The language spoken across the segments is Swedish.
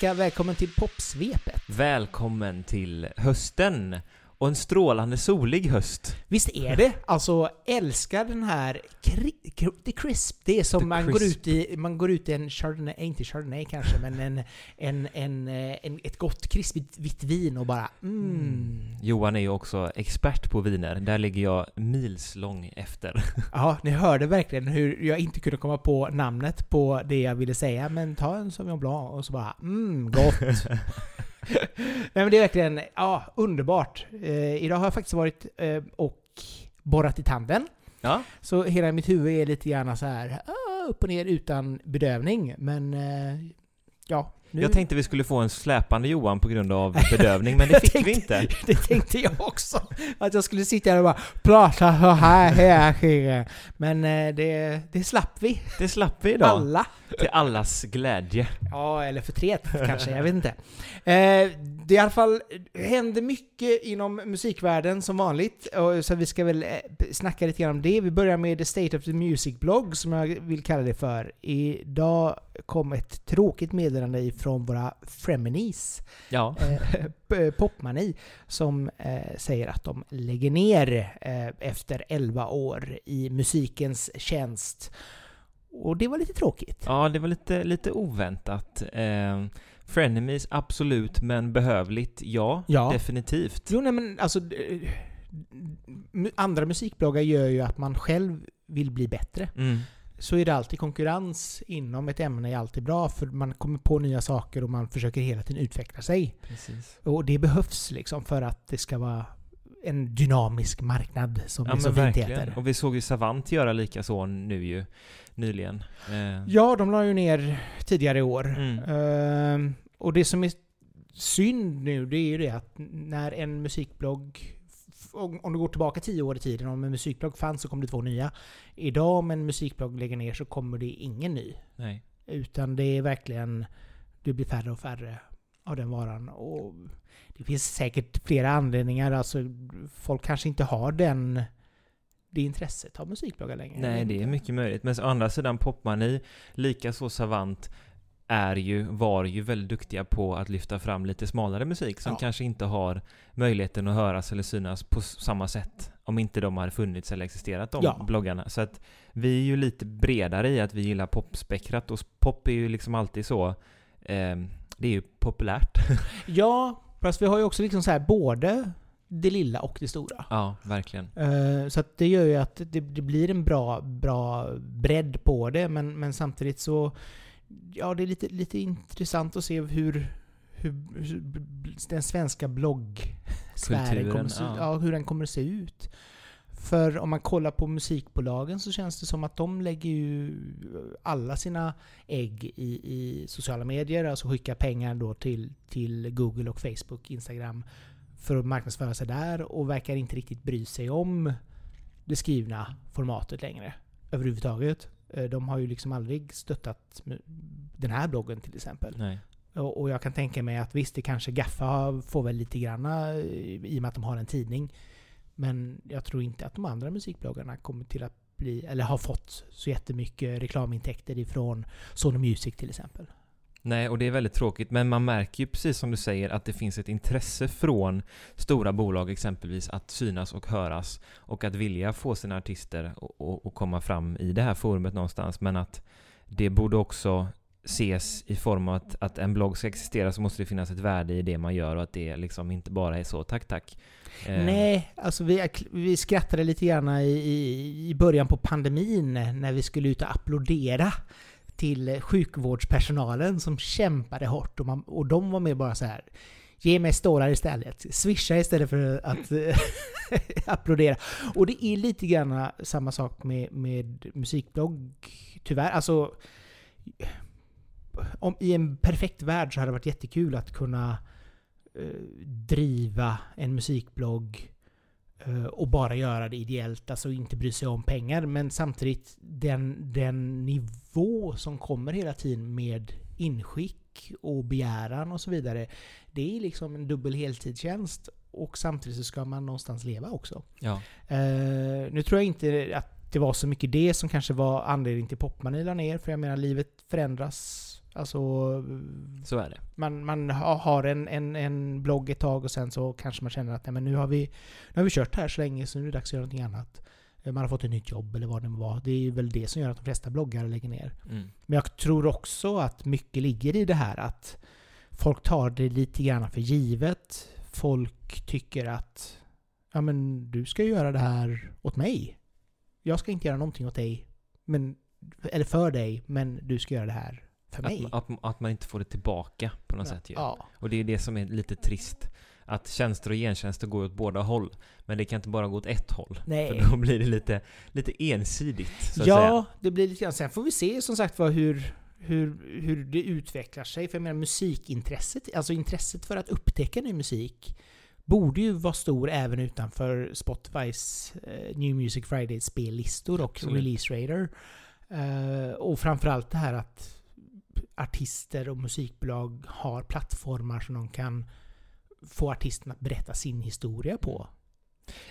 Vecka, välkommen till popsvepet. Välkommen till hösten och en strålande solig höst. Visst är det? Alltså, älskar den här kri- kri- the crisp. Det är som The man går, ut i, man går ut i en chardonnay, eh, inte chardonnay kanske, men en, en, en, eh, en, ett gott krispigt vitt vin och bara mm. Johan är ju också expert på viner. Där ligger jag milslång efter. Ja, ni hörde verkligen hur jag inte kunde komma på namnet på det jag ville säga, men ta en Sauvignon Blanc och så bara mm, gott. Nej men det är verkligen, ja, underbart. Eh, idag har jag faktiskt varit eh, och borrat i tanden. Ja, Så hela mitt huvud är lite gärna så här ah, upp och ner utan bedövning. Men eh, ja, nu, jag tänkte vi skulle få en släpande Johan på grund av bedövning, men det fick tänkte- vi inte. det tänkte jag också. Att jag skulle sitta här och bara prata så här hela tiden. Men eh, det, det slapp vi. Det slapp vi idag. Alla. Till allas glädje. Ja, eller förtret kanske, jag vet inte. Eh, det i alla fall händer mycket inom musikvärlden som vanligt, så vi ska väl eh, snacka lite grann om det. Vi börjar med The State of the Music-blogg, som jag vill kalla det för. Idag kom ett tråkigt meddelande ifrån våra Frenemies, Ja. eh, Popmani, som eh, säger att de lägger ner eh, efter 11 år i musikens tjänst. Och det var lite tråkigt. Ja, det var lite, lite oväntat. Eh, Frenemies, absolut, men behövligt, ja. Ja. Definitivt. Jo, nej men alltså... Andra musikbloggar gör ju att man själv vill bli bättre. Mm. Så är det alltid konkurrens inom ett ämne är alltid bra, för man kommer på nya saker och man försöker hela tiden utveckla sig. Precis. Och det behövs liksom för att det ska vara en dynamisk marknad, som Ja det så fint verkligen. heter. Och vi såg ju Savant göra lika så nu ju, nyligen. Eh, Ja, de la ju ner tidigare i år. Mm. Ehm, och det som är synd nu, det är ju det att när en musikblogg om du går tillbaka tio år i tiden, om en musikblogg fanns så kom det två nya. Idag om en musikblogg lägger ner så kommer det ingen ny. Nej. Utan det är verkligen, det blir färre och färre av den varan. Och det finns säkert flera anledningar. Alltså, folk kanske inte har den, det intresset av musikbloggar längre. Nej, det är mycket möjligt. Men å andra sidan, Popmani, likaså Savant, är ju, var ju väldigt duktiga på att lyfta fram lite smalare musik som Ja. kanske inte har möjligheten att höras eller synas på samma sätt om inte de hade funnits eller existerat, de Ja. bloggarna. Så att vi är ju lite bredare i att vi gillar popspektrat och pop är ju liksom alltid så, eh, det är ju populärt. Ja, fast vi har ju också liksom så här både det lilla och det stora. ja, verkligen. Eh, Så att det gör ju att det, det blir en bra, bra bredd på det, men, men samtidigt så... Ja, det är lite, lite intressant att se hur, hur, hur den svenska bloggsfären kommer ja. ja. hur den kommer se ut. För om man kollar på musikbolagen så känns det som att de lägger ju alla sina ägg i, i sociala medier, alltså skickar pengar då till, till Google och Facebook, Instagram för att marknadsföra sig där och verkar inte riktigt bry sig om det skrivna formatet längre överhuvudtaget. Eh, De har ju liksom aldrig stöttat den här bloggen till exempel. Nej. Och jag kan tänka mig att visst, det kanske Gaffa får väl lite granna eh, i och med att de har en tidning. Men jag tror inte att de andra musikbloggarna kommer till att bli, eller har fått så jättemycket reklamintäkter ifrån Sony Music till exempel. Nej, och det är väldigt tråkigt, men man märker ju precis som du säger att det finns ett intresse från stora bolag exempelvis att synas och höras och att vilja få sina artister att komma fram i det här forumet någonstans, men att det borde också ses i form av att, att en blogg ska existera så måste det finnas ett värde i det man gör och att det liksom inte bara är så tack tack. Eh, Nej, alltså vi, vi skrattade lite grann i, i början på pandemin när vi skulle ut och applådera till sjukvårdspersonalen som kämpade hårt och, man, och de var med bara så här. Ge mig stålar istället. Swisha istället för att applådera. Och det är lite grann samma sak med, med musikblogg, tyvärr. Alltså, om, i en perfekt värld så hade det varit jättekul att kunna eh, driva en musikblogg eh, och bara göra det ideellt, alltså inte bry sig om pengar. Men samtidigt den, den nivå som kommer hela tiden med inskick och begäran och så vidare. Det är liksom en dubbel heltidstjänst och samtidigt så ska man någonstans leva också. Ja. Eh, nu tror jag inte att det var så mycket det som kanske var anledningen till Popmani la ner. För jag menar, livet förändras. Alltså, Så är det. man, man ha- har en, en, en blogg ett tag och sen så kanske man känner att nej, men nu, har vi, nu har vi kört här så länge så nu är det dags att göra någonting annat. Eh, Man har fått ett nytt jobb eller vad det må vara. Det är väl det som gör att de flesta bloggare lägger ner. Mm. Men jag tror också att mycket ligger i det här att folk tar det lite grann för givet. Folk tycker att ja men du ska göra det här åt mig. Jag ska inte göra någonting åt dig. Men, eller för dig, men du ska göra det här för mig. Att, att, att man inte får det tillbaka på något sätt ju. ja. Och det är det som är lite trist. Att tjänster och gentjänster går åt båda håll. Men det kan inte bara gå åt ett håll. Nej. För då blir det lite, lite ensidigt, så att Ja, säga. det blir lite grann. Sen får vi se som sagt var hur, hur, hur det utvecklar sig. För jag menar musikintresset, alltså intresset för att upptäcka ny musik borde ju vara stor även utanför Spotifys eh, New Music Friday spellistor och Absolut. Release Radar. Eh, och framförallt det här att artister och musikbolag har plattformar som de kan få artisterna att berätta sin historia på.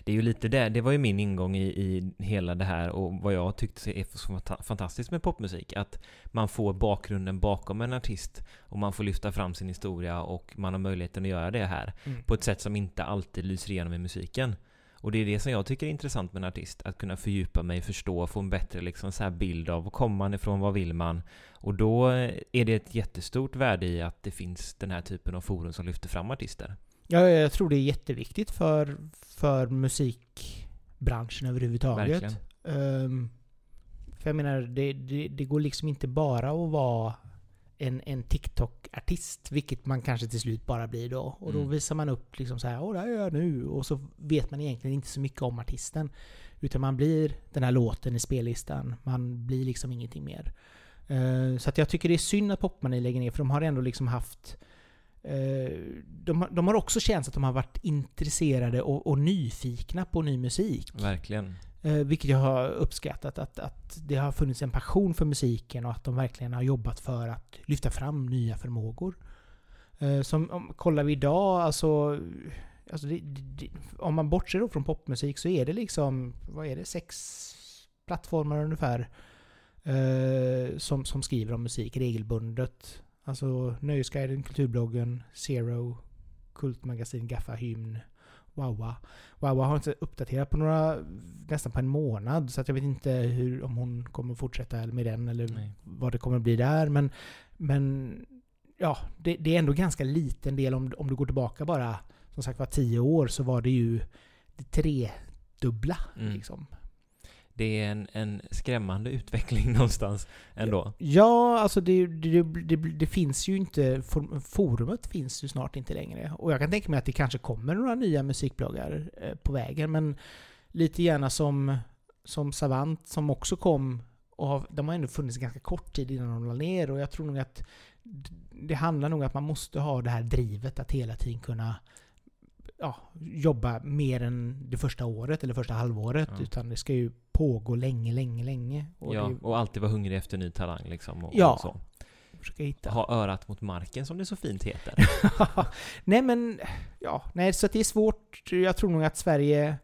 Det är ju lite det, det var ju min ingång i, i hela det här och vad jag tyckte är så fanta- fantastiskt med popmusik. Att man får bakgrunden bakom en artist och man får lyfta fram sin historia och man har möjligheten att göra det här Mm. på ett sätt som inte alltid lyser igenom i musiken. Och det är det som jag tycker är intressant med en artist, att kunna fördjupa mig, förstå, få en bättre liksom så bild av var kommer man ifrån, vad vill man? Och då är det ett jättestort värde i att det finns den här typen av forum som lyfter fram artister. Ja, jag tror det är jätteviktigt för, för musikbranschen överhuvudtaget. Verkligen. Ehm, för jag menar, det, det, det går liksom inte bara att vara en, en TikTok-artist, vilket man kanske till slut bara blir då. Och då Mm. visar man upp liksom så här, åh det här gör jag nu. Och så vet man egentligen inte så mycket om artisten. Utan man blir den här låten i spellistan. Man blir liksom ingenting mer. Eh, så att jag tycker det är synd att Popmani lägger ner, för de har ändå liksom haft eh, de, har- de har också känt att de har varit intresserade och, och nyfikna på ny musik. Verkligen. Eh, vilket jag har uppskattat. Att, att det har funnits en passion för musiken och att de verkligen har jobbat för att lyfta fram nya förmågor. Eh, som, om, kollar vi idag, alltså... alltså det, det, om man bortser då från popmusik så är det liksom, vad är det, sex plattformar ungefär. Eh, som, som skriver om musik regelbundet. Alltså Nöjesguiden, Kulturbloggen, Zero, Kultmagasin, Gaffa, Hymn, Wawa. Wawa har inte uppdaterat på några, nästan på en månad. Så att jag vet inte hur, om hon kommer fortsätta med den eller Nej. vad det kommer bli där. Men, men ja, det, det är ändå ganska liten del om, om du går tillbaka bara, som sagt var tio år, så var det ju det tredubbla. Mm. Liksom. Det är en, en skrämmande utveckling någonstans ändå. Ja, alltså det, det, det, det finns ju inte, forumet finns ju snart inte längre. Och jag kan tänka mig att det kanske kommer några nya musikbloggar eh, på vägen, men lite gärna som, som Savant som också kom, och har, de har ändå funnits ganska kort tid innan de la ner, och jag tror nog att det handlar nog om att man måste ha det här drivet att hela tiden kunna ja, jobba mer än det första året eller första halvåret, Ja. utan det ska ju pågå länge, länge, länge. Och ja, det, och alltid vara hungrig efter ny talang liksom. Och, Ja. och så. försöka hitta. Ha örat mot marken som det så fint heter. nej men, ja, nej så att det är svårt. Jag tror nog att Sverige,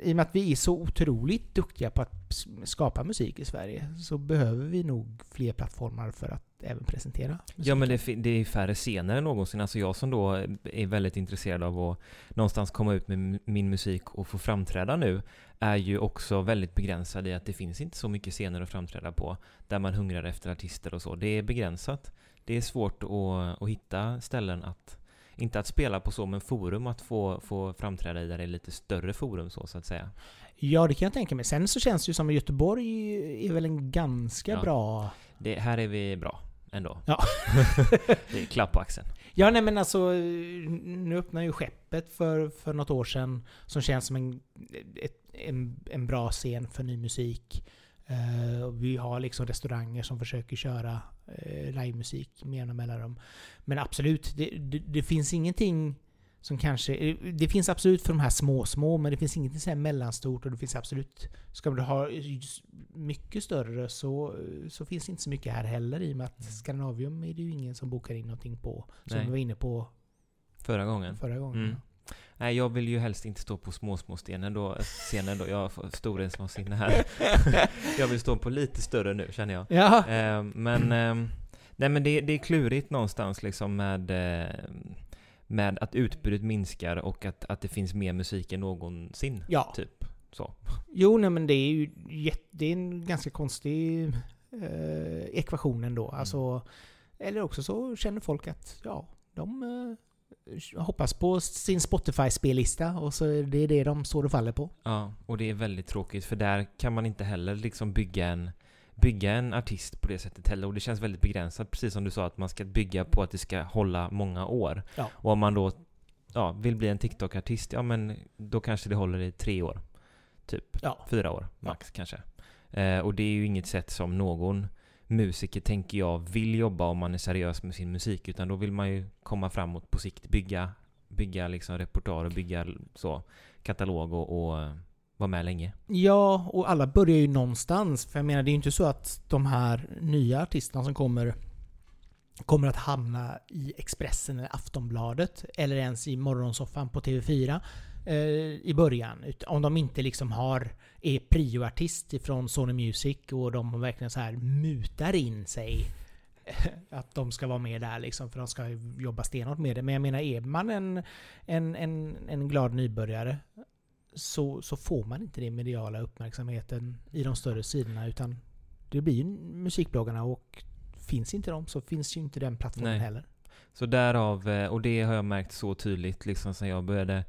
i och med att vi är så otroligt duktiga på att skapa musik i Sverige, så behöver vi nog fler plattformar för att även presentera musik. Ja men det, det är färre scener än någonsin. Alltså jag som då är väldigt intresserad av att någonstans komma ut med min musik och få framträda nu är ju också väldigt begränsad i att det finns inte så mycket scener att framträda på där man hungrar efter artister och så. Det är begränsat. Det är svårt att, att hitta ställen att inte att spela på så, men forum att få, få framträda i där det är lite större forum så, så att säga. Ja, det kan jag tänka mig. Sen så känns det ju som att Göteborg är väl en ganska Ja. bra... Det, här är vi bra ändå. Ja. det är klapp på axeln. Ja, nej men alltså, nu öppnar ju skeppet för, för något år sedan som känns som en, ett, en, en bra scen för ny musik. Och vi har liksom restauranger som försöker köra uh, livemusik med jämna mellanrum. Men absolut, det, det, det finns ingenting som kanske... eh, Det finns absolut för de här små, små, men det finns ingenting så här mellanstort och det finns absolut... Ska du ha mycket större så, så finns inte så mycket här heller i och med att Skandinavium är det ju ingen som bokar in någonting på. Som Nej. vi var inne på Förra gången. förra gången. Mm. Nej, jag vill ju helst inte stå på små, små stenen då, scenen då. Jag får storhetsvansinne här. jag vill stå på lite större nu, känner jag. Ja. Eh, men, eh, nej men det, det är klurigt någonstans liksom med, eh, med att utbudet minskar och att, att det finns mer musik än någonsin. ja. Typ. Så. Jo, nej men det är ju det är en ganska konstig eh, ekvation ändå. Mm. Alltså, eller också så känner folk att ja, de eh, hoppas på sin Spotify-spellista och så är det det de står och faller på. Ja, och det är väldigt tråkigt för där kan man inte heller liksom bygga en bygga en artist på det sättet heller och det känns väldigt begränsat precis som du sa att man ska bygga på att det ska hålla många år. Ja. Och om man då ja, vill bli en TikTok-artist, ja men då kanske det håller i tre år. Typ. Ja. Fyra år max kanske. Eh, och det är ju inget sätt som någon musiker, tänker jag, vill jobba om man är seriös med sin musik. Utan då vill man ju komma framåt på sikt, bygga, bygga liksom repertoar och bygga så katalog och, och vara med länge. Ja, och alla börjar ju någonstans. För jag menar, det är ju inte så att de här nya artisterna som kommer kommer att hamna i Expressen eller Aftonbladet eller ens i morgonsoffan på TV4 eh, i början. Om de inte liksom har, är prioartist ifrån Sony Music och de verkligen så här mutar in sig eh, att de ska vara med där liksom för de ska jobba stenhårt med det. Men jag menar, är man en, en, en, en glad nybörjare så, så får man inte den mediala uppmärksamheten i de större sidorna utan det blir ju musikbloggarna och finns inte de så finns ju inte den plattformen Nej. heller. Så därav, eh, och det har jag märkt så tydligt liksom sen jag började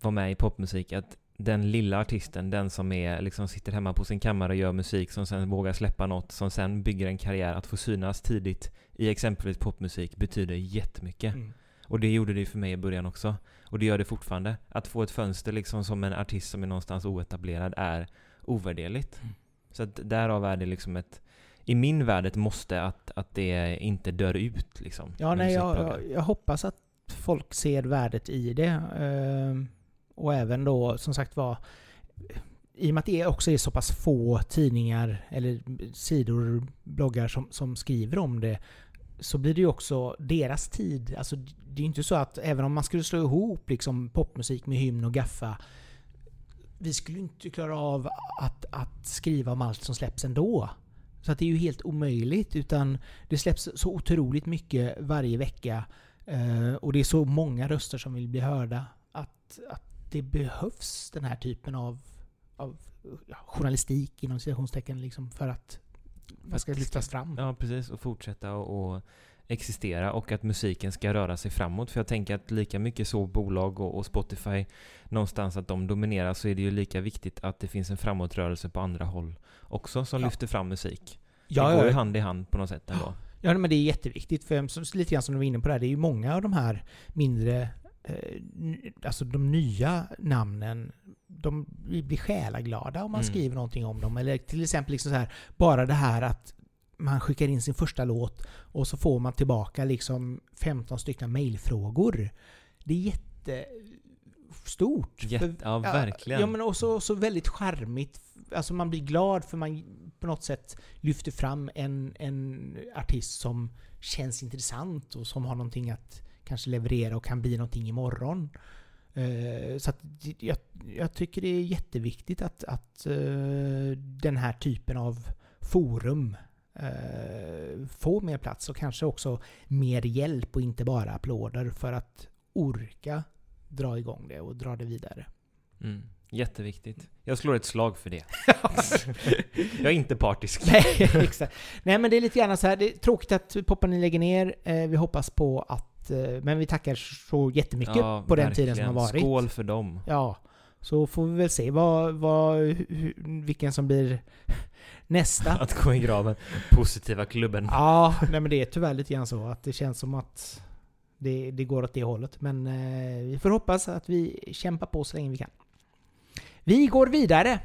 vara med i popmusik, att den lilla artisten, den som är, liksom sitter hemma på sin kammare och gör musik, som sen vågar släppa något, som sen bygger en karriär, att få synas tidigt i exempelvis popmusik betyder jättemycket. Mm. Och det gjorde det för mig i början också. Och det gör det fortfarande. Att få ett fönster liksom som en artist som är någonstans oetablerad är ovärderligt. Mm. Så att därav är det liksom ett, i min värld ett måste att, att det inte dör ut liksom. Ja, nej, jag, jag, jag hoppas att folk ser värdet i det. ehm, och även då, som sagt var, i och med att det också är så pass få tidningar eller sidor, bloggar som, som skriver om det, så blir det ju också deras tid. Alltså, det är ju inte så att även om man skulle slå ihop liksom popmusik med hymn och gaffa, vi skulle ju inte klara av att, att skriva om allt som släpps ändå. Så att det är ju helt omöjligt. Utan det släpps så otroligt mycket varje vecka. eh, och det är så många röster som vill bli hörda. Att, att det behövs den här typen av, av journalistik inom citationstecken liksom för att man ska lyftas fram. Ja, precis. Och fortsätta och, och existera och att musiken ska röra sig framåt. För jag tänker att lika mycket så bolag och, och Spotify någonstans att de dominerar så är det ju lika viktigt att det finns en framåtrörelse på andra håll också som Ja. lyfter fram musik. Ja, det går ju ja, hand i hand på något sätt ändå. ja, men det är jätteviktigt. För lite grann som du var inne på där, det är ju många av de här mindre, alltså de nya namnen, de blir själaglada om man Mm. skriver någonting om dem. Eller till exempel liksom så här, bara det här att man skickar in sin första låt och så får man tillbaka liksom 15 stycken mailfrågor. Det är jättestort. Jätte, ja, verkligen. Ja, men också så väldigt charmigt. Alltså man blir glad för man på något sätt lyfter fram en, en artist som känns intressant och som har någonting att kanske leverera och kan bli någonting imorgon. Eh, så jag, jag tycker det är jätteviktigt att, att eh, den här typen av forum eh, får mer plats och kanske också mer hjälp och inte bara applåder för att orka dra igång det och dra det vidare. Mm. Jätteviktigt. Jag slår ett slag för det. jag är inte partisk. Nej, exakt. Nej men det är lite grann så här, det är tråkigt att Popparni lägger ner. Vi hoppas på att... Eh, men vi tackar så jättemycket Ja, på den tiden som har verkligen. varit. Skål för dem. Ja. Så får vi väl se vad, vad, vilken som blir nästa. Att gå i graven. Positiva klubben. Ja, nej men det är tyvärr lite grann så att det känns som att det, det går åt det hållet. Men eh, vi får hoppas att vi kämpar på så länge vi kan. Vi går vidare.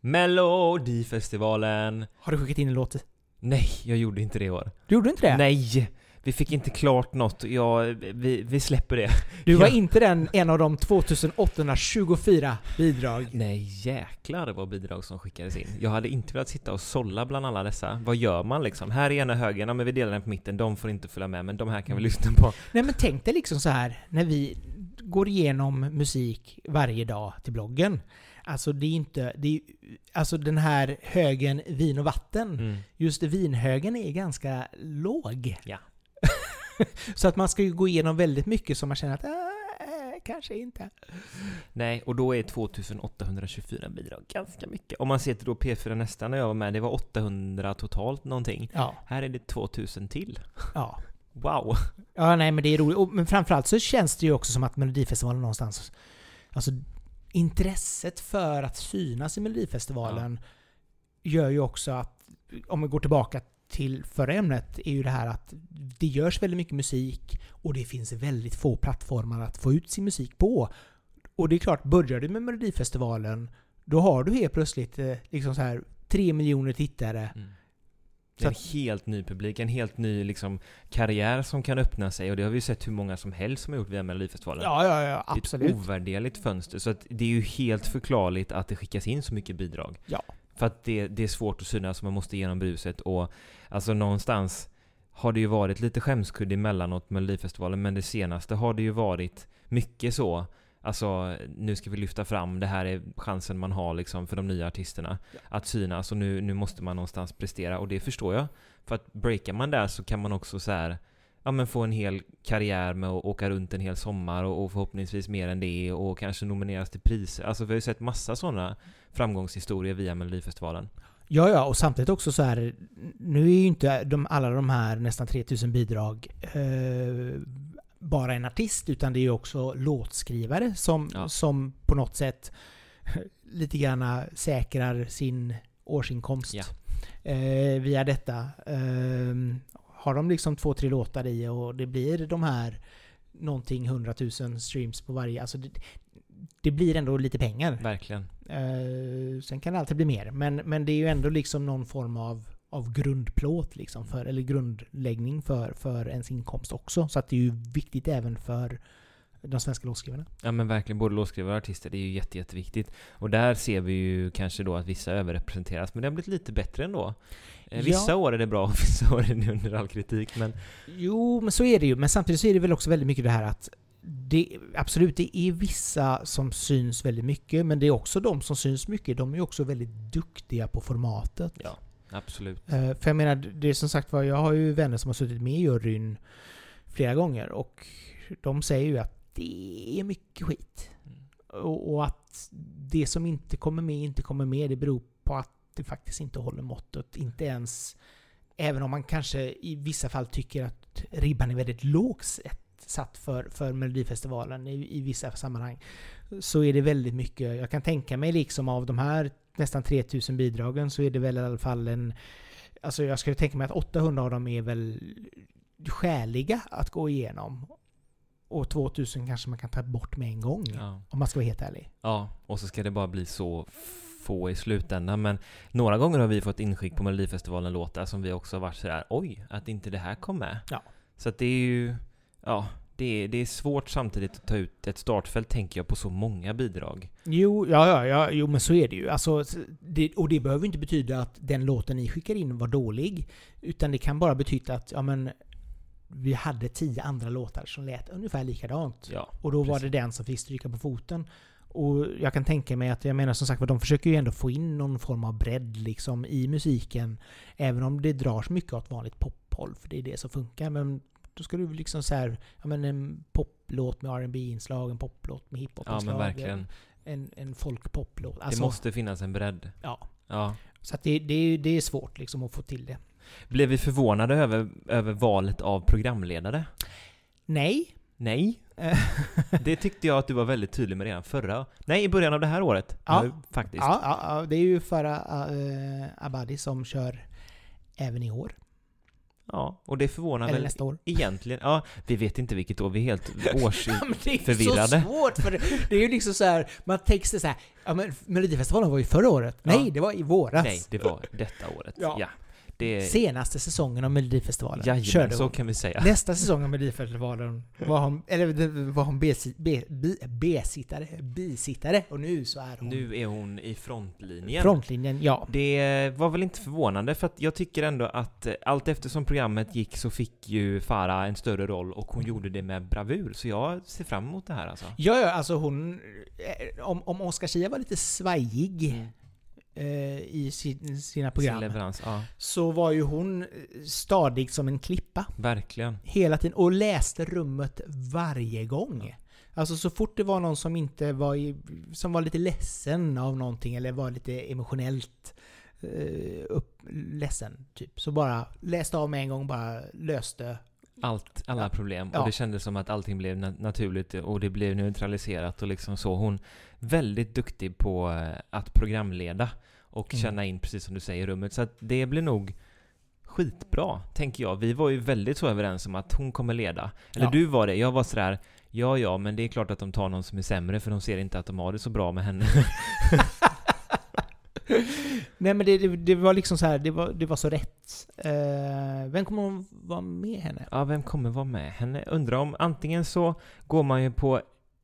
Melodifestivalen. Har du skickat in en låt? Nej, jag gjorde inte det i år. Du gjorde inte det? Nej! Vi fick inte klart något. Ja, vi, vi släpper det. Du var Ja. inte den en av de 2824 bidrag. Nej, jäklar vad bidrag som skickades in. Jag hade inte velat sitta och sålla bland alla dessa. Vad gör man liksom? Här är ena högen, ja men vi delar den på mitten. De får inte följa med, men de här kan vi Mm. lyssna på. Nej men tänk dig liksom så här när vi går igenom musik varje dag till bloggen. Alltså det är inte... Det är, alltså den här högen vin och vatten. Mm. Just vinhögen är ganska låg. Ja. Så att man ska ju gå igenom väldigt mycket som man känner att äh, kanske inte. Nej, och då är 2824 bidrag ganska mycket. Om man ser till då P4 Nästa när jag var med, det var 800 totalt någonting. Ja. Här är det 2000 till. Ja. Wow! Ja, nej men det är roligt. Och, men framförallt så känns det ju också som att Melodifestivalen någonstans... Alltså intresset för att synas i Melodifestivalen gör ju också att, om vi går tillbaka till förra ämnet, är ju det här att det görs väldigt mycket musik och det finns väldigt få plattformar att få ut sin musik på. Och det är klart, börjar du med Melodifestivalen, då har du helt plötsligt eh, liksom så här 3 miljoner tittare. Mm. Det är en helt ny publik, en helt ny liksom, karriär som kan öppna sig och det har vi ju sett hur många som helst som har gjort via Melodifestivalen. Ja, ja, ja, Det är absolut. ett ovärderligt fönster, så det är ju helt förklarligt att det skickas in så mycket bidrag. Ja. För att det, det är svårt att synas, man måste igenom bruset och alltså någonstans har det ju varit lite skämskudde emellanåt Melodifestivalen, men det senaste har det ju varit mycket så. Alltså, nu ska vi lyfta fram, det här är chansen man har liksom för de nya artisterna att synas och nu, nu måste man någonstans prestera och det förstår jag. För att breakar man där så kan man också så här, ja men få en hel karriär med att åka runt en hel sommar och, och förhoppningsvis mer än det och kanske nomineras till priser. Alltså vi har ju sett massa sådana framgångshistorier via Melodifestivalen. Ja, ja, och samtidigt också så här, nu är ju inte de, alla de här nästan 3000 bidrag eh, bara en artist, utan det är ju också låtskrivare som, Ja. som på något sätt lite grann säkrar sin årsinkomst Ja. eh, via detta. Eh, har de liksom två, tre låtar i och det blir de här någonting hundratusen streams på varje, alltså det, det blir ändå lite pengar. Verkligen. Eh, sen kan det alltid bli mer, men, men det är ju ändå liksom någon form av, av grundplåt liksom för, eller grundläggning för, för ens inkomst också. Så att det är ju viktigt även för de svenska låtskrivarna. Ja men verkligen, både låtskrivare och artister, det är ju jätte, jätteviktigt. Och där ser vi ju kanske då att vissa överrepresenteras, men det har blivit lite bättre ändå. Eh, Vissa Ja. år är det bra och vissa år är det under all kritik, men Jo, men så är det ju. Men samtidigt så är det väl också väldigt mycket det här att det, absolut, det är vissa som syns väldigt mycket, men det är också de som syns mycket. De är också väldigt duktiga på formatet. ja, absolut. Eh, För jag menar, det är som sagt var, jag har ju vänner som har suttit med i juryn flera gånger och de säger ju att det är mycket skit. Mm. Och, och att det som inte kommer med inte kommer med, det beror på att det faktiskt inte håller måttet. Inte ens, även om man kanske i vissa fall tycker att ribban är väldigt lågt sett- satt för, för Melodifestivalen i, i vissa sammanhang, så är det väldigt mycket. Jag kan tänka mig liksom av de här nästan 3000 bidragen så är det väl i alla fall en... Alltså jag skulle tänka mig att 800 av dem är väl skäliga att gå igenom. Och 2000 kanske man kan ta bort med en gång. Ja. Om man ska vara helt ärlig. ja, och så ska det bara bli så få i slutändan, men några gånger har vi fått inskick på Melodifestivalen-låtar som vi också har varit sådär oj, att inte det här kom med. Ja. Så att det är ju, ja, det är, det är svårt samtidigt att ta ut ett startfält tänker jag på så många bidrag. Jo, ja, ja, ja, jo men så är det ju. Alltså, det, och det behöver inte betyda att den låten ni skickar in var dålig. Utan det kan bara betyda att, ja men, vi hade tio andra låtar som lät ungefär likadant. Ja, Och då var precis. det den som fick stryka på foten. Och jag kan tänka mig att, jag menar som sagt var, de försöker ju ändå få in någon form av bredd liksom i musiken. Även om det dras mycket åt vanligt pophåll, för det är det som funkar. Men då ska du liksom så här, ja men en poplåt med rb inslag en poplåt med ja hiphop-inslag. men verkligen. En, en folkpoplåt. det Alltså, måste finnas en bredd. Ja. Ja. Så att det, det, är- det är svårt liksom att få till det. Blev vi förvånade över, över valet av programledare? Nej. Nej. Eh, Det tyckte jag att du var väldigt tydlig med redan förra... Nej, i början av det här året. Ja. Nu, faktiskt. ja, ja, ja, det är ju Farah uh, Abadi som kör även i år. Ja, och det förvånar Eller väl nästa år. egentligen... Ja, vi vet inte vilket år, vi är helt års... Ja, men det är så svårt för det, det är ju liksom så här, man sig så här, ja men Melodifestivalen var ju förra året. Ja. Nej, det var i våras. Nej, det var detta året. Ja. Ja. Det Senaste säsongen av Melodifestivalen Jajamän, körde så hon. kan vi säga. Nästa säsong av Melodifestivalen var hon, eller var hon besittare, bisittare och nu så är hon Nu är hon i frontlinjen. frontlinjen. Ja. Det var väl inte förvånande för att jag tycker ändå att eh, allt eftersom programmet gick så fick ju Farah en större roll och hon gjorde det med bravur. Så jag ser fram emot det här alltså. Ja, ja, alltså hon... eh, Om, om Oscar Zia var lite svajig Mm. Eh, i sin, sina Sin program leverans, ja. så var ju hon eh, stadig som en klippa Verkligen. hela tiden och läste rummet varje gång. Alltså så fort det var någon som inte var i, som var lite ledsen av någonting eller var lite emotionellt eh, upp, ledsen typ. Så bara läste av med en gång bara löste. Allt, alla Ja. problem. Ja. Och det kändes som att allting blev na- naturligt och det blev neutraliserat och liksom så. Hon väldigt duktig på eh, att programleda och Mm. känna in, precis som du säger, rummet. Så att det blir nog skitbra, tänker jag. Vi var ju väldigt så överens om att hon kommer leda. Eller Ja. du var det. Jag var sådär, ja ja, men det är klart att de tar någon som är sämre för de ser inte att de har det så bra med henne. Nej men det, det, det var liksom så här, det var, det var så rätt. Eh, vem kommer att vara med henne? Ja, vem kommer vara med henne? Undrar om antingen så går man ju på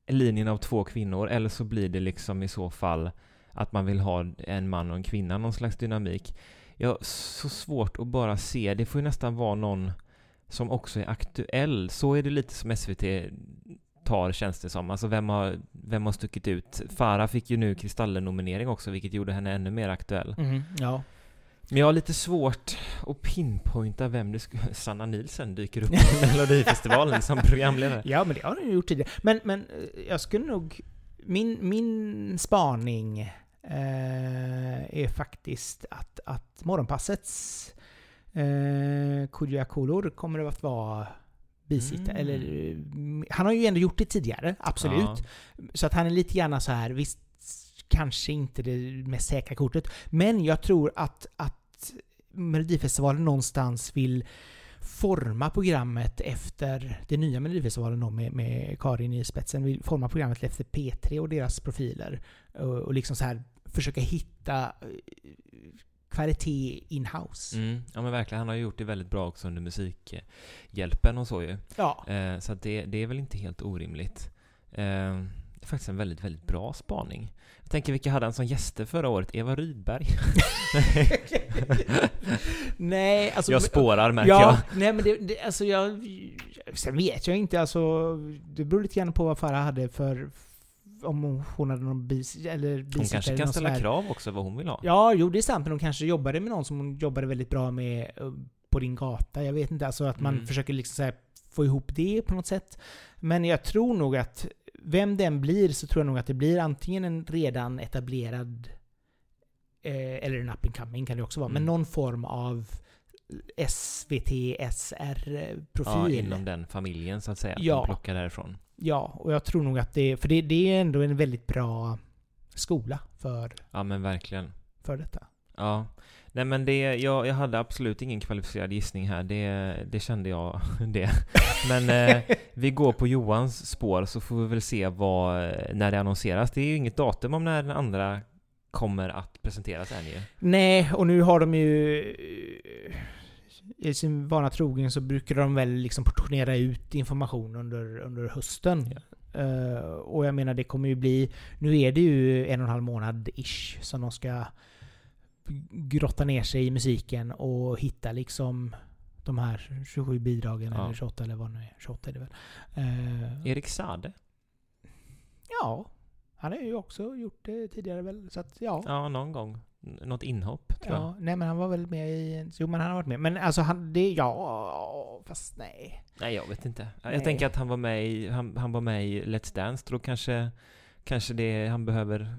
linjen av två kvinnor eller så blir det liksom i så fall att man vill ha en man och en kvinna, någon slags dynamik. Jag har så svårt att bara se, det får ju nästan vara någon som också är aktuell. Så är det lite som SVT tar känns det som. Alltså vem har, vem har stuckit ut? Farah fick ju nu Kristallen-nominering också, vilket gjorde henne ännu mer aktuell. Mm, ja. Men jag har lite svårt att pinpointa vem det skulle... Sanna Nielsen dyker upp i Melodifestivalen som programledare. Ja, men det har ju gjort tidigare. Men, men eh, jag skulle nog... Min, min spaning eh, är faktiskt att, att Morgonpassets eh, Kodjo Akolor kommer att vara bisittare. Mm. Eller, eh, han har ju ändå gjort det tidigare, absolut. Ja. Så att han är lite grann så här, visst, kanske inte det mest säkra kortet. Men jag tror att, att Melodifestivalen någonstans vill forma programmet efter det nya Melodifestivalen då med, med Karin i spetsen, vill forma programmet efter P3 och deras profiler. Och, och liksom så här försöka hitta eh, kvalitet in-house. Mm, ja men verkligen, han har ju gjort det väldigt bra också under Musikhjälpen och så ju. Ja. Eh, så det, det är väl inte helt orimligt. Eh, är faktiskt en väldigt, väldigt bra spaning. Jag tänker vilka hade han som gäster förra året? Eva Rydberg? Nej, alltså... jag spårar märker ja, jag. nej men det, det, alltså jag... Sen vet jag inte, alltså... Det beror lite grann på vad Farah hade för... Om hon hade någon bis... Eller Hon bisittare kanske kan ställa krav också vad hon vill ha. Ja, jo det är sant, men hon kanske jobbade med någon som hon jobbade väldigt bra med eh, på din gata. Jag vet inte, alltså att man Mm. försöker liksom så här få ihop det på något sätt. Men jag tror nog att vem den blir så tror jag nog att det blir antingen en redan etablerad eh, eller en up and coming kan det också vara, men Mm. någon form av SVT, Ja, SR-profil. inom den familjen så att säga. Ja. Ja. plockar därifrån. Ja, och jag tror nog att det, för det, det är ändå en väldigt bra skola för, Ja men verkligen. för detta. Ja. Nej men det, jag, jag hade absolut ingen kvalificerad gissning här. Det, det kände jag det. Men eh, vi går på Johans spår så får vi väl se vad, när det annonseras. Det är ju inget datum om när den andra kommer att presenteras än ju. Nej, och nu har de ju... I sin vana trogen så brukar de väl liksom portionera ut information under, under hösten. Eh, och jag menar det kommer ju bli... Nu är det ju en och en halv månad ish som de ska grotta ner sig i musiken och hitta liksom de här 27 bidragen Ja. eller 28 eller vad det nu är. 28 är det väl. Eh, Erik Sade? ja, han har ju också gjort det tidigare väl. Så att ja. Ja, någon gång. Något inhopp tror jag. Ja, nej men han var väl med i... Jo men han har varit med. Men alltså han, det, ja, fast nej. Nej, jag vet inte. Jag Nej. tänker att han var med i, han, han var med i Let's Dance. Då kanske, kanske det, han behöver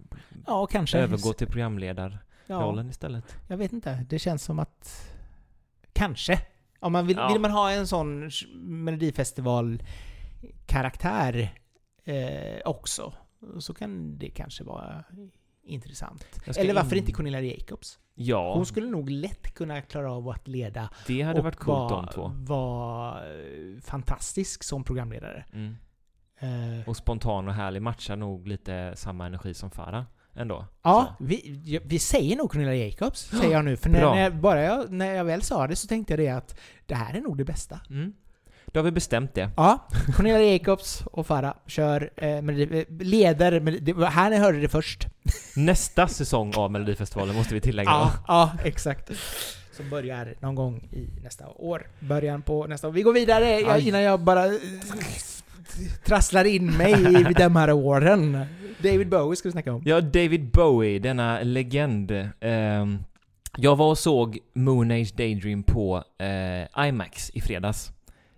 Ja, kanske. övergå till programledarrollen Ja, istället. jag vet inte. Det känns som att... Kanske. Om man vill, Ja. vill man ha en sån Melodifestival-karaktär eh, också, så kan det kanske vara intressant. Eller varför in- inte Cornelia Jacobs? Ja, Hon skulle nog lätt kunna klara av att leda det hade och varit coolt vara, de två. vara eh, fantastisk som programledare. Mm. Eh, Och spontan och härlig matchar nog lite samma energi som Farah. Ändå. Ja, Så. vi, vi säger nog Cornelia Jacobs, säger jag nu. För när, när, jag, bara jag, när jag väl sa det så tänkte jag det att det här är nog det bästa. Mm. Då har vi bestämt det. Ja, Cornelia Jacobs och Farah kör, eh, Melodi- eh, leder, var här ni hörde det först. Nästa säsong av Melodifestivalen måste vi tillägga. Ja, ja, exakt. Som börjar någon gång i nästa år. Början på nästa år. Vi går vidare jag, innan jag bara eh, trasslar in mig i de här åren. David Bowie ska vi snacka om. Ja, David Bowie, denna legend. Ehm, jag var och såg Moon Age Daydream på eh, IMAX i fredags.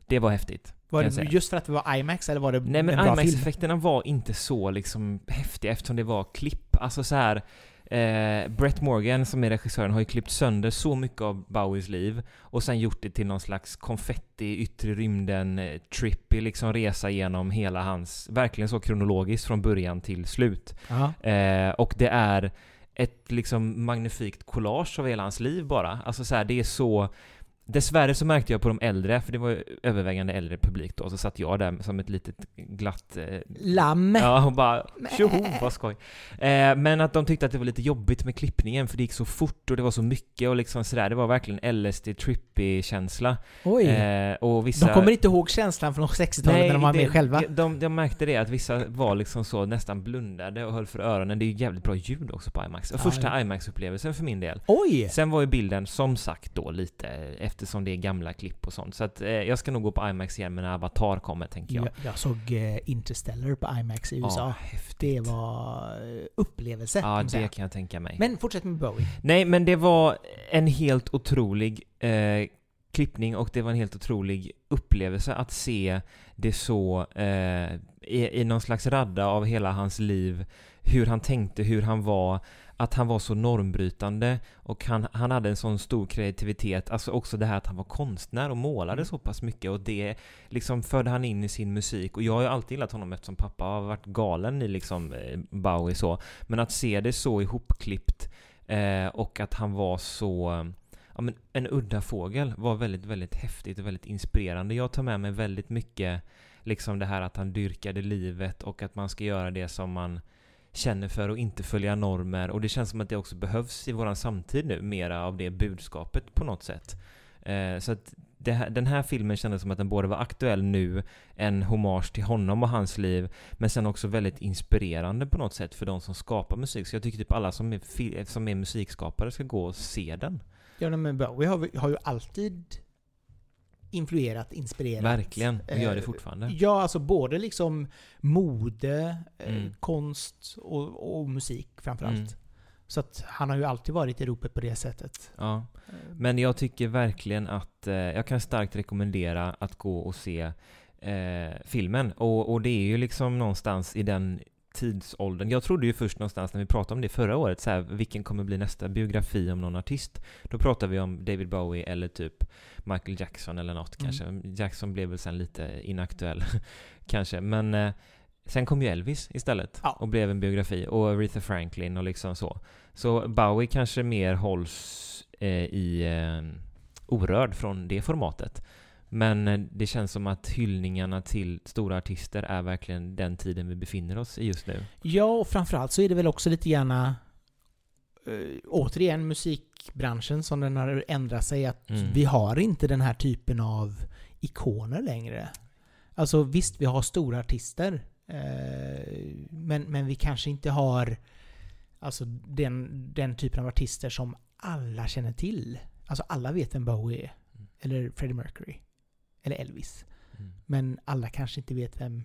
Det var häftigt. Var det just för att det var IMAX eller var det Nej en men? IMAX-effekterna var inte så liksom häftiga eftersom det var klipp. Alltså så här. Eh, Brett Morgan som är regissören har ju klippt sönder så mycket av Bowies liv och sen gjort det till någon slags konfetti yttre rymden eh, trippy liksom resa genom hela hans, verkligen så kronologiskt från början till slut. Eh, och det är ett liksom magnifikt collage av hela hans liv bara. Alltså så här, det är så... Dessvärre så märkte jag på de äldre, för det var ju övervägande äldre publik då, så satt jag där som ett litet glatt... Eh, Lamm. ja, och bara tjoho, vad skoj. Eh, men att de tyckte att det var lite jobbigt med klippningen, för det gick så fort och det var så mycket och liksom sådär. Det var verkligen LSD-trippy-känsla. Oj. Eh, och vissa... De kommer inte ihåg känslan från 60-talet när de var det- med själva. De, de, de märkte det, att vissa var liksom så nästan blundade och höll för öronen. Det är ju jävligt bra ljud också på IMAX. Första ja. IMAX-upplevelsen för min del. Oj! Sen var ju bilden som sagt då lite, eftersom det är gamla klipp och sånt. Så att eh, jag ska nog gå på IMAX igen när Avatar kommer, tänker jag. Jag, jag såg eh, Interstellar på IMAX i USA. Ja, häftigt. det var eh, upplevelse. Ja, det kan jag tänka mig. Men fortsätt med Bowie. Nej, men det var en helt otrolig eh, klippning och det var en helt otrolig upplevelse att se det så eh, i, i någon slags radda av hela hans liv, hur han tänkte, hur han var, att han var så normbrytande och han, han hade en sån stor kreativitet, alltså också det här att han var konstnär och målade Mm. så pass mycket och det liksom förde han in i sin musik och jag har ju alltid gillat honom eftersom pappa har varit galen i liksom eh, Bowie så, men att se det så ihopklippt Eh, och att han var så, ja men en udda fågel var väldigt, väldigt häftigt och väldigt inspirerande. Jag tar med mig väldigt mycket liksom det här att han dyrkade livet och att man ska göra det som man känner för och inte följa normer. Och det känns som att det också behövs i våran samtid nu, mera av det budskapet på något sätt. Eh, så att det här, den här filmen kändes som att den både var aktuell nu, en hommage till honom och hans liv, men sen också väldigt inspirerande på något sätt för de som skapar musik. Så jag tycker typ alla som är, som är musikskapare ska gå och se den. Ja, men Bowie har, har ju alltid influerat, inspirerat. Verkligen, och gör det Eh, fortfarande. Ja, alltså både liksom mode, eh, Mm. konst och, och musik framförallt. Mm. Så att han har ju alltid varit i ropet på det sättet. Ja. Men jag tycker verkligen att eh, jag kan starkt rekommendera att gå och se eh, filmen. Och, och det är ju liksom någonstans i den tidsåldern. Jag trodde ju först någonstans när vi pratade om det förra året, så här, vilken kommer bli nästa biografi om någon artist? Då pratade vi om David Bowie eller typ Michael Jackson eller något Mm. kanske. Jackson blev väl sen lite inaktuell kanske, men eh, sen kom ju Elvis istället Ja. och blev en biografi och Aretha Franklin och liksom så. Så Bowie kanske mer hålls eh, i eh, orörd från det formatet. Men eh, det känns som att hyllningarna till stora artister är verkligen den tiden vi befinner oss i just nu. Ja, och framförallt så är det väl också lite gärna eh, återigen musikbranschen som den har ändrat sig. Att Mm. vi har inte den här typen av ikoner längre. Alltså visst, vi har stora artister. Eh, men, men vi kanske inte har alltså, den, den typen av artister som alla känner till. Alltså alla vet vem Bowie är. Mm. Eller Freddie Mercury. Eller Elvis. Mm. Men alla kanske inte vet vem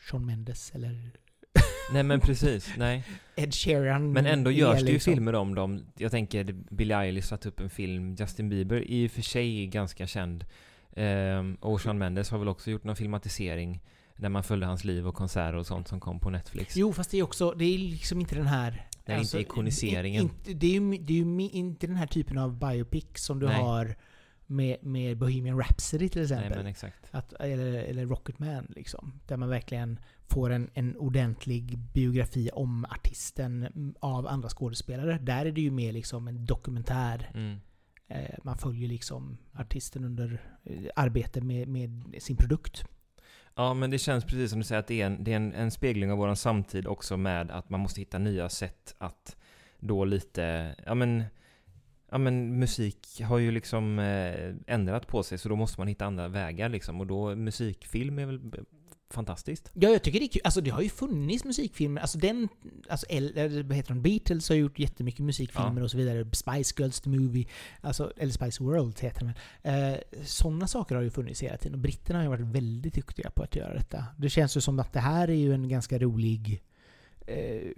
Shawn Mendes eller Nej men precis, nej. Ed Sheeran Men ändå är görs det ju liksom. filmer om dem. Jag tänker Billie Eilish satt upp en film, Justin Bieber i och för sig är ganska känd. Ehm, och Shawn Mendes har väl också gjort någon filmatisering där man följde hans liv och konserter och sånt som kom på Netflix. Jo, fast det är också, det är liksom inte den här... alltså, Det är inte ikoniseringen. Inte, det är ju, det är ju inte den här typen av biopic som du Nej. har med, med Bohemian Rhapsody till Nej exempel. exakt. Att, eller, eller Rocketman liksom. Där man verkligen får en, en ordentlig biografi om artisten mm, av andra skådespelare. Där är det ju mer liksom en dokumentär. Mm. Eh, man följer liksom artisten under eh, arbete med, med sin produkt. Ja, men det känns precis som du säger att det är en, det är en, en spegling av våran samtid också med att man måste hitta nya sätt att då lite, ja men, ja men musik har ju liksom eh, ändrat på sig så då måste man hitta andra vägar liksom och då musikfilm är väl fantastiskt. Ja, jag tycker det är kul. Alltså det har ju funnits musikfilmer. Alltså den... Alltså, El- eller vad heter de? Beatles har gjort jättemycket musikfilmer Ja. och så vidare. Spice Girls the Movie. Alltså, eller Spice World heter den väl. eh, Sådana saker har ju funnits hela tiden. Och britterna har ju varit väldigt duktiga på att göra detta. Det känns ju som att det här är ju en ganska rolig eh,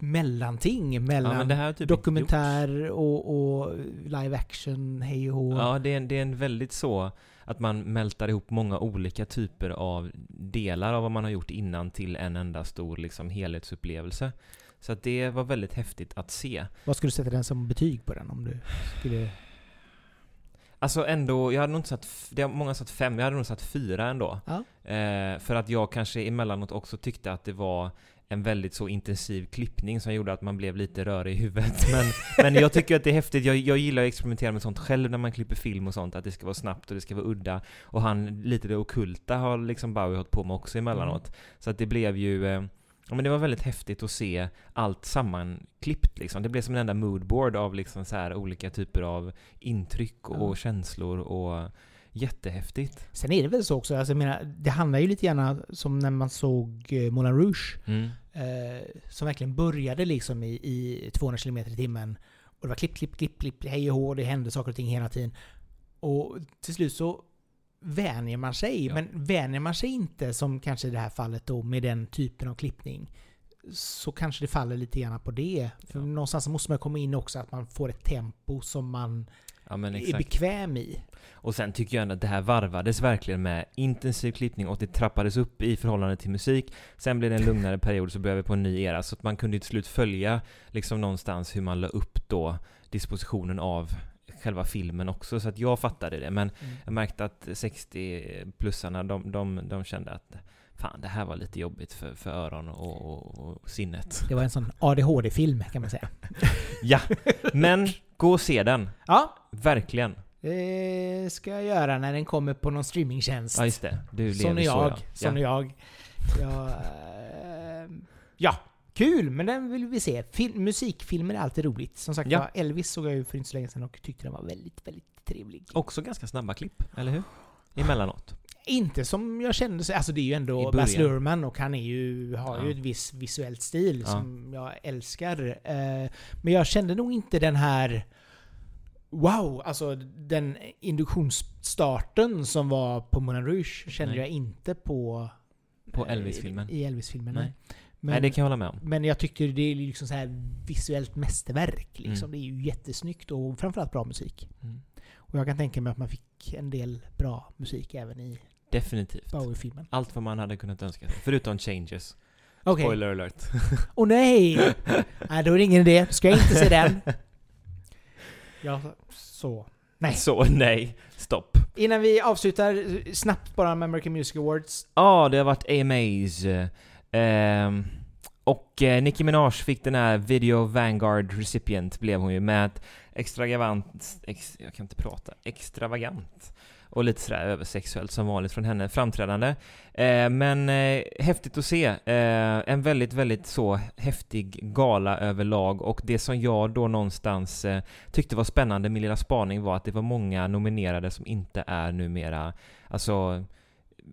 mellanting mellan Ja, typ dokumentär och, och live action, hej och hå. Ja, det är, en, det är en väldigt så att man mältar ihop många olika typer av delar av vad man har gjort innan till en enda stor liksom helhetsupplevelse. Så att det var väldigt häftigt att se. Vad skulle du sätta den som betyg på den om du skulle... Alltså ändå, jag hade nog inte satt, det har många satt fem, jag hade nog satt fyra ändå. Ja. Eh, för att jag kanske emellanåt också tyckte att det var en väldigt så intensiv klippning som gjorde att man blev lite rörig i huvudet. Men, men jag tycker att det är häftigt, jag, jag gillar att experimentera med sånt själv när man klipper film och sånt, att det ska vara snabbt och det ska vara udda. Och han, lite det okulta har liksom Bowie hållit på med också emellanåt. Så att det blev ju, eh, ja men det var väldigt häftigt att se allt sammanklippt liksom. Det blev som en enda moodboard av liksom så här olika typer av intryck och Ja. känslor och jättehäftigt. Sen är det väl så också, alltså jag menar, det handlar ju lite grann som när man såg eh, Moulin Rouge. Mm. Eh, som verkligen började liksom i, i 200 km i timmen. Och det var klipp, klipp, klipp, klipp, hej och hå, det hände saker och ting hela tiden. Och till slut så vänjer man sig. Ja. Men vänjer man sig inte, som kanske i det här fallet då, med den typen av klippning, så kanske det faller lite grann på det. För Ja. någonstans måste man komma in också att man får ett tempo som man Ja är bekväm i. Och sen tycker jag ändå att det här varvades verkligen med intensiv klippning och det trappades upp i förhållande till musik. Sen blev det en lugnare period så började vi på en ny era så att man kunde till slut följa liksom någonstans hur man la upp då dispositionen av själva filmen också så att jag fattade det men jag märkte att 60-plussarna de, de, de kände att fan det här var lite jobbigt för, för öron och, och, och sinnet. Det var en sån ADHD-film kan man säga. Ja, men gå och se den. Ja, Verkligen. Det ska jag göra när den kommer på någon streamingtjänst. Ja just det, du lever är så jag. ja. Sån ja. jag. jag eh, ja, kul! Men den vill vi se. Film, musikfilmer är alltid roligt. Som sagt Ja. Elvis såg jag ju för inte så länge sedan och tyckte den var väldigt, väldigt trevlig. Också ganska snabba klipp, eller hur? Emellanåt. Inte som jag kände, så- alltså det är ju ändå. Baz Luhrmann och han är ju, har Ja. ju ett visst visuellt stil Ja. som jag älskar. Eh, Men jag kände nog inte den här Wow! Alltså den induktionsstarten som var på Moulin Rouge kände jag inte på På eh, Elvis-filmen. I Elvis-filmen. Nej. Men, Nej, det kan jag hålla med om. men jag tyckte det är liksom så här visuellt mästerverk. Liksom. Mm. Det är ju jättesnyggt och framförallt bra musik. Mm. Och jag kan tänka mig att man fick en del bra musik även i Definitivt. Bowie-filmen. Allt vad man hade kunnat önska sig. Förutom changes. Okej. Spoiler alert. Åh nej! nej! Då är det ingen idé. Ska jag inte se den? Ja, så. Nej. Så nej, stopp. Innan vi avslutar, snabbt bara med American Music Awards. Ja, det har varit AMAs. Ehm, och eh, Nicki Minaj fick den här Video Vanguard Recipient blev hon ju med ett extravagant, ex, jag kan inte prata, extravagant och lite sådär översexuellt som vanligt från henne framträdande. Eh, men eh, häftigt att se. Eh, en väldigt, väldigt så häftig gala överlag och det som jag då någonstans eh, tyckte var spännande, min lilla spaning var att det var många nominerade som inte är numera, alltså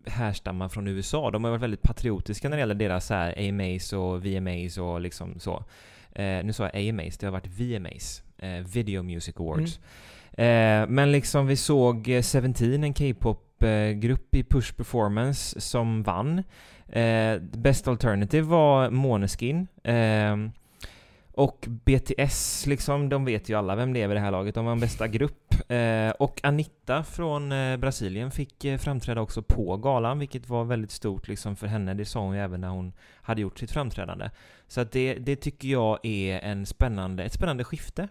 härstammar från USA. De har varit väldigt patriotiska när det gäller deras så här AMAs och VMAs och liksom så. Eh, nu sa jag AMAs, det har varit VMAs, eh, Video Music Awards. Mm. Eh, men liksom vi såg eh, Seventeen, en K-pop-grupp eh, i Push Performance, som vann. Eh, Best Alternative var Måneskin. Eh, och BTS, liksom, de vet ju alla vem det är vid det här laget. De var en bästa grupp. Eh, och Anita från eh, Brasilien fick eh, framträda också på galan, vilket var väldigt stort liksom för henne. Det sa hon ju även när hon hade gjort sitt framträdande. Så att det, det tycker jag är en spännande, ett spännande skifte.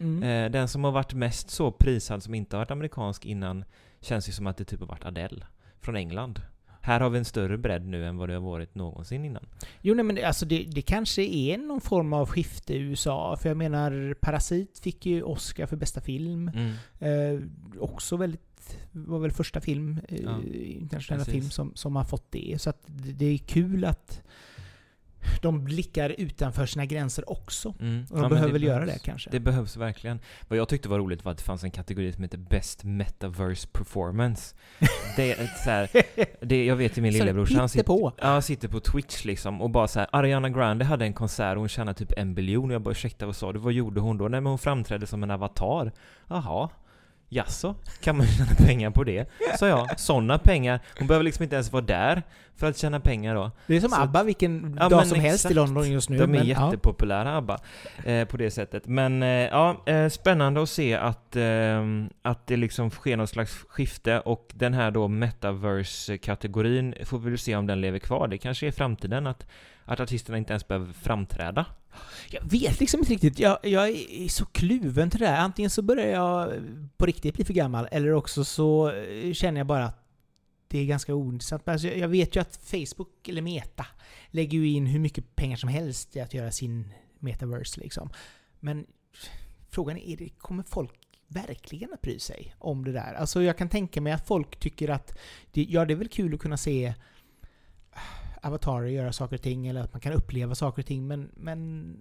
Mm. Eh, den som har varit mest så prisad som inte har varit amerikansk innan känns ju som att det typ har varit Adele från England. Här har vi en större bredd nu än vad det har varit någonsin innan. Jo, nej, men det, alltså det, det kanske är någon form av skifte i USA. För jag menar, Parasit fick ju Oscar för bästa film. Mm. Eh, också väldigt var väl första film, eh, Ja, internationella precis. film som, som har fått det. Så att det det är kul att de blickar utanför sina gränser också. Mm. Och de Ja, behöver väl göra det kanske. Det behövs verkligen. Vad jag tyckte var roligt var att det fanns en kategori som heter Best Metaverse Performance. Det är så här, det, jag vet ju min Så lillebror, så han sitter, hittepå. ja, sitter på Twitch liksom och bara så här, Ariana Grande hade en konsert och hon tjänade typ en biljon och jag bara ursäkta vad sa du? Vad gjorde hon då? Nej men hon framträdde som en avatar. Jaha. Jaså? Kan man tjäna pengar på det? Så jag, sådana pengar. Hon behöver liksom inte ens vara där för att tjäna pengar då. Det är som Så- ABBA vilken Ja, dag som helst i exakt. London just nu. De är men, ja. jättepopulära ABBA eh, på det sättet. Men eh, ja, eh, spännande att se att, eh, att det liksom sker någon slags skifte och den här då metaverse-kategorin får vi väl se om den lever kvar. Det kanske är framtiden att, att artisterna inte ens behöver framträda. Jag vet liksom inte riktigt. Jag, jag är så kluven till det här. Antingen så börjar jag på riktigt bli för gammal, eller också så eh, känner jag bara att det är ganska ointressant. Alltså, jag jag vet ju att Facebook, eller Meta, lägger ju in hur mycket pengar som helst i att göra sin metaverse liksom. Men frågan är, kommer folk verkligen att bry sig om det där? Alltså jag kan tänka mig att folk tycker att det, ja, det är väl kul att kunna se avatarer göra saker och ting, eller att man kan uppleva saker och ting, men, men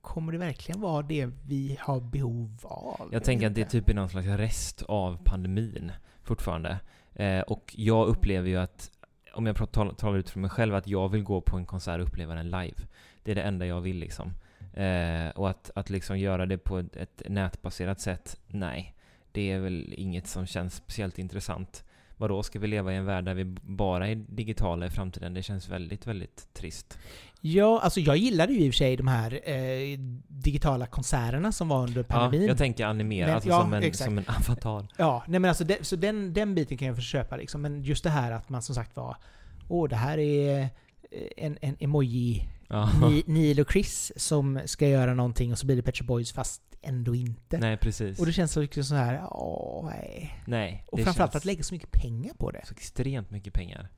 kommer det verkligen vara det vi har behov av? Jag tänker att det vet typ är någon slags rest av pandemin fortfarande. Eh, och jag upplever ju att, om jag talar, talar ut för mig själv, att jag vill gå på en konsert och uppleva den live. Det är det enda jag vill liksom. Eh, och att, att liksom göra det på ett, ett nätbaserat sätt, nej. Det är väl inget som känns speciellt intressant. Vadå, ska vi leva i en värld där vi bara är digitala i framtiden? Det känns väldigt, väldigt trist. Ja, alltså jag gillade ju i och för sig de här eh, digitala konserterna som var under Ja, pandemin. jag tänker animera, Men- alltså ja, som, en, exakt. som en avatar. Ja, nej men alltså det, så den, den biten kan jag köpa liksom. Men just det här att man som sagt var Åh, det här är eh, en, en emoji Ja. Ni, Neil och Chris som ska göra någonting och så blir det Pet Boys fast ändå inte. Nej, precis. Och det känns mycket så här, åh nej. Nej. Och framförallt att lägga så mycket pengar på det. så extremt mycket pengar.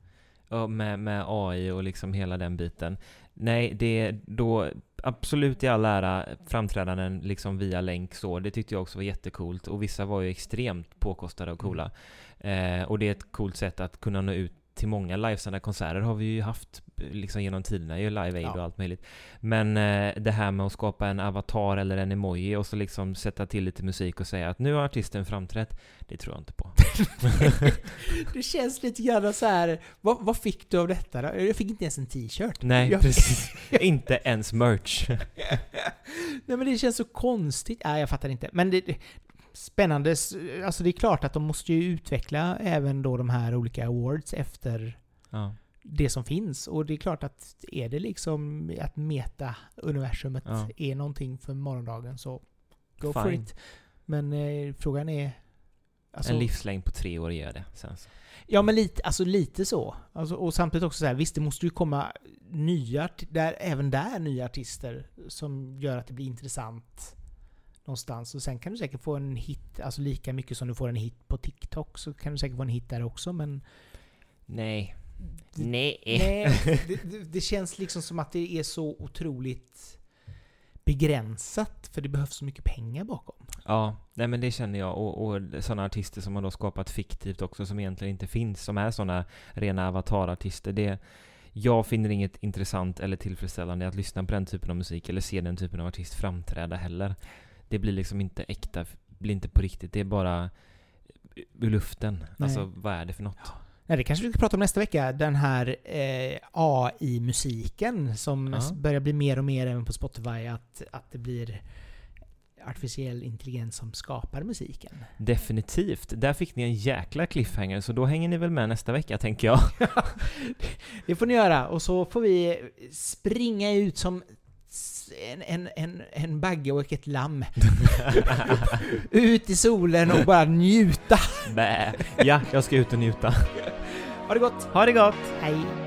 Ja, med, med AI och liksom hela den biten. Nej, det är då absolut i all ära framträdanden liksom via länk så. Det tyckte jag också var jättecoolt. Och vissa var ju extremt påkostade och coola. Eh, och det är ett coolt sätt att kunna nå ut till många livesända konserter har vi ju haft liksom genom tiderna, ju Live Aid Ja. och allt möjligt. Men eh, det här med att skapa en avatar eller en emoji och så liksom sätta till lite musik och säga att nu har artisten framträtt, det tror jag inte på. det känns lite grann så här. Vad, vad fick du av detta då? Jag fick inte ens en t-shirt. Nej, Jag- precis. inte ens merch. Nej men det känns så konstigt. Nej, jag fattar inte. Men det, spännande. Alltså det är klart att de måste ju utveckla även då de här olika awards efter ja. Det som finns. Och det är klart att är det liksom att meta-universumet Ja. är någonting för morgondagen så go for Fine. it. Men eh, frågan är... Alltså, en livslängd på tre år ger det sen så. Ja men lite, alltså lite så. Alltså, och samtidigt också så här, visst det måste ju komma nya, där, även där nya artister som gör att det blir intressant någonstans. Och sen kan du säkert få en hit, alltså lika mycket som du får en hit på TikTok så kan du säkert få en hit där också men... Nej. Nej. Nej, det, det, det känns liksom som att det är så otroligt begränsat för det behövs så mycket pengar bakom. Ja, nej men det känner jag. Och, och sådana artister som har då skapat fiktivt också som egentligen inte finns, som är sådana rena avatarartister. Det, jag finner inget intressant eller tillfredsställande att lyssna på den typen av musik eller se den typen av artist framträda heller. Det blir liksom inte äkta, blir inte på riktigt. Det är bara ur luften. Alltså vad är det för något? Nej, det kanske vi ska prata om nästa vecka. Den här eh, AI-musiken som s- börjar bli mer och mer även på Spotify. Att, att det blir artificiell intelligens som skapar musiken. Definitivt. Där fick ni en jäkla cliffhanger, så då hänger ni väl med nästa vecka, tänker jag. Det får ni göra. Och så får vi springa ut som en, en, en, en bagge och ett lamm. ut i solen och bara njuta. Bä. Ja, jag ska ut och njuta. Ha det gott! Ha det gott! Hej!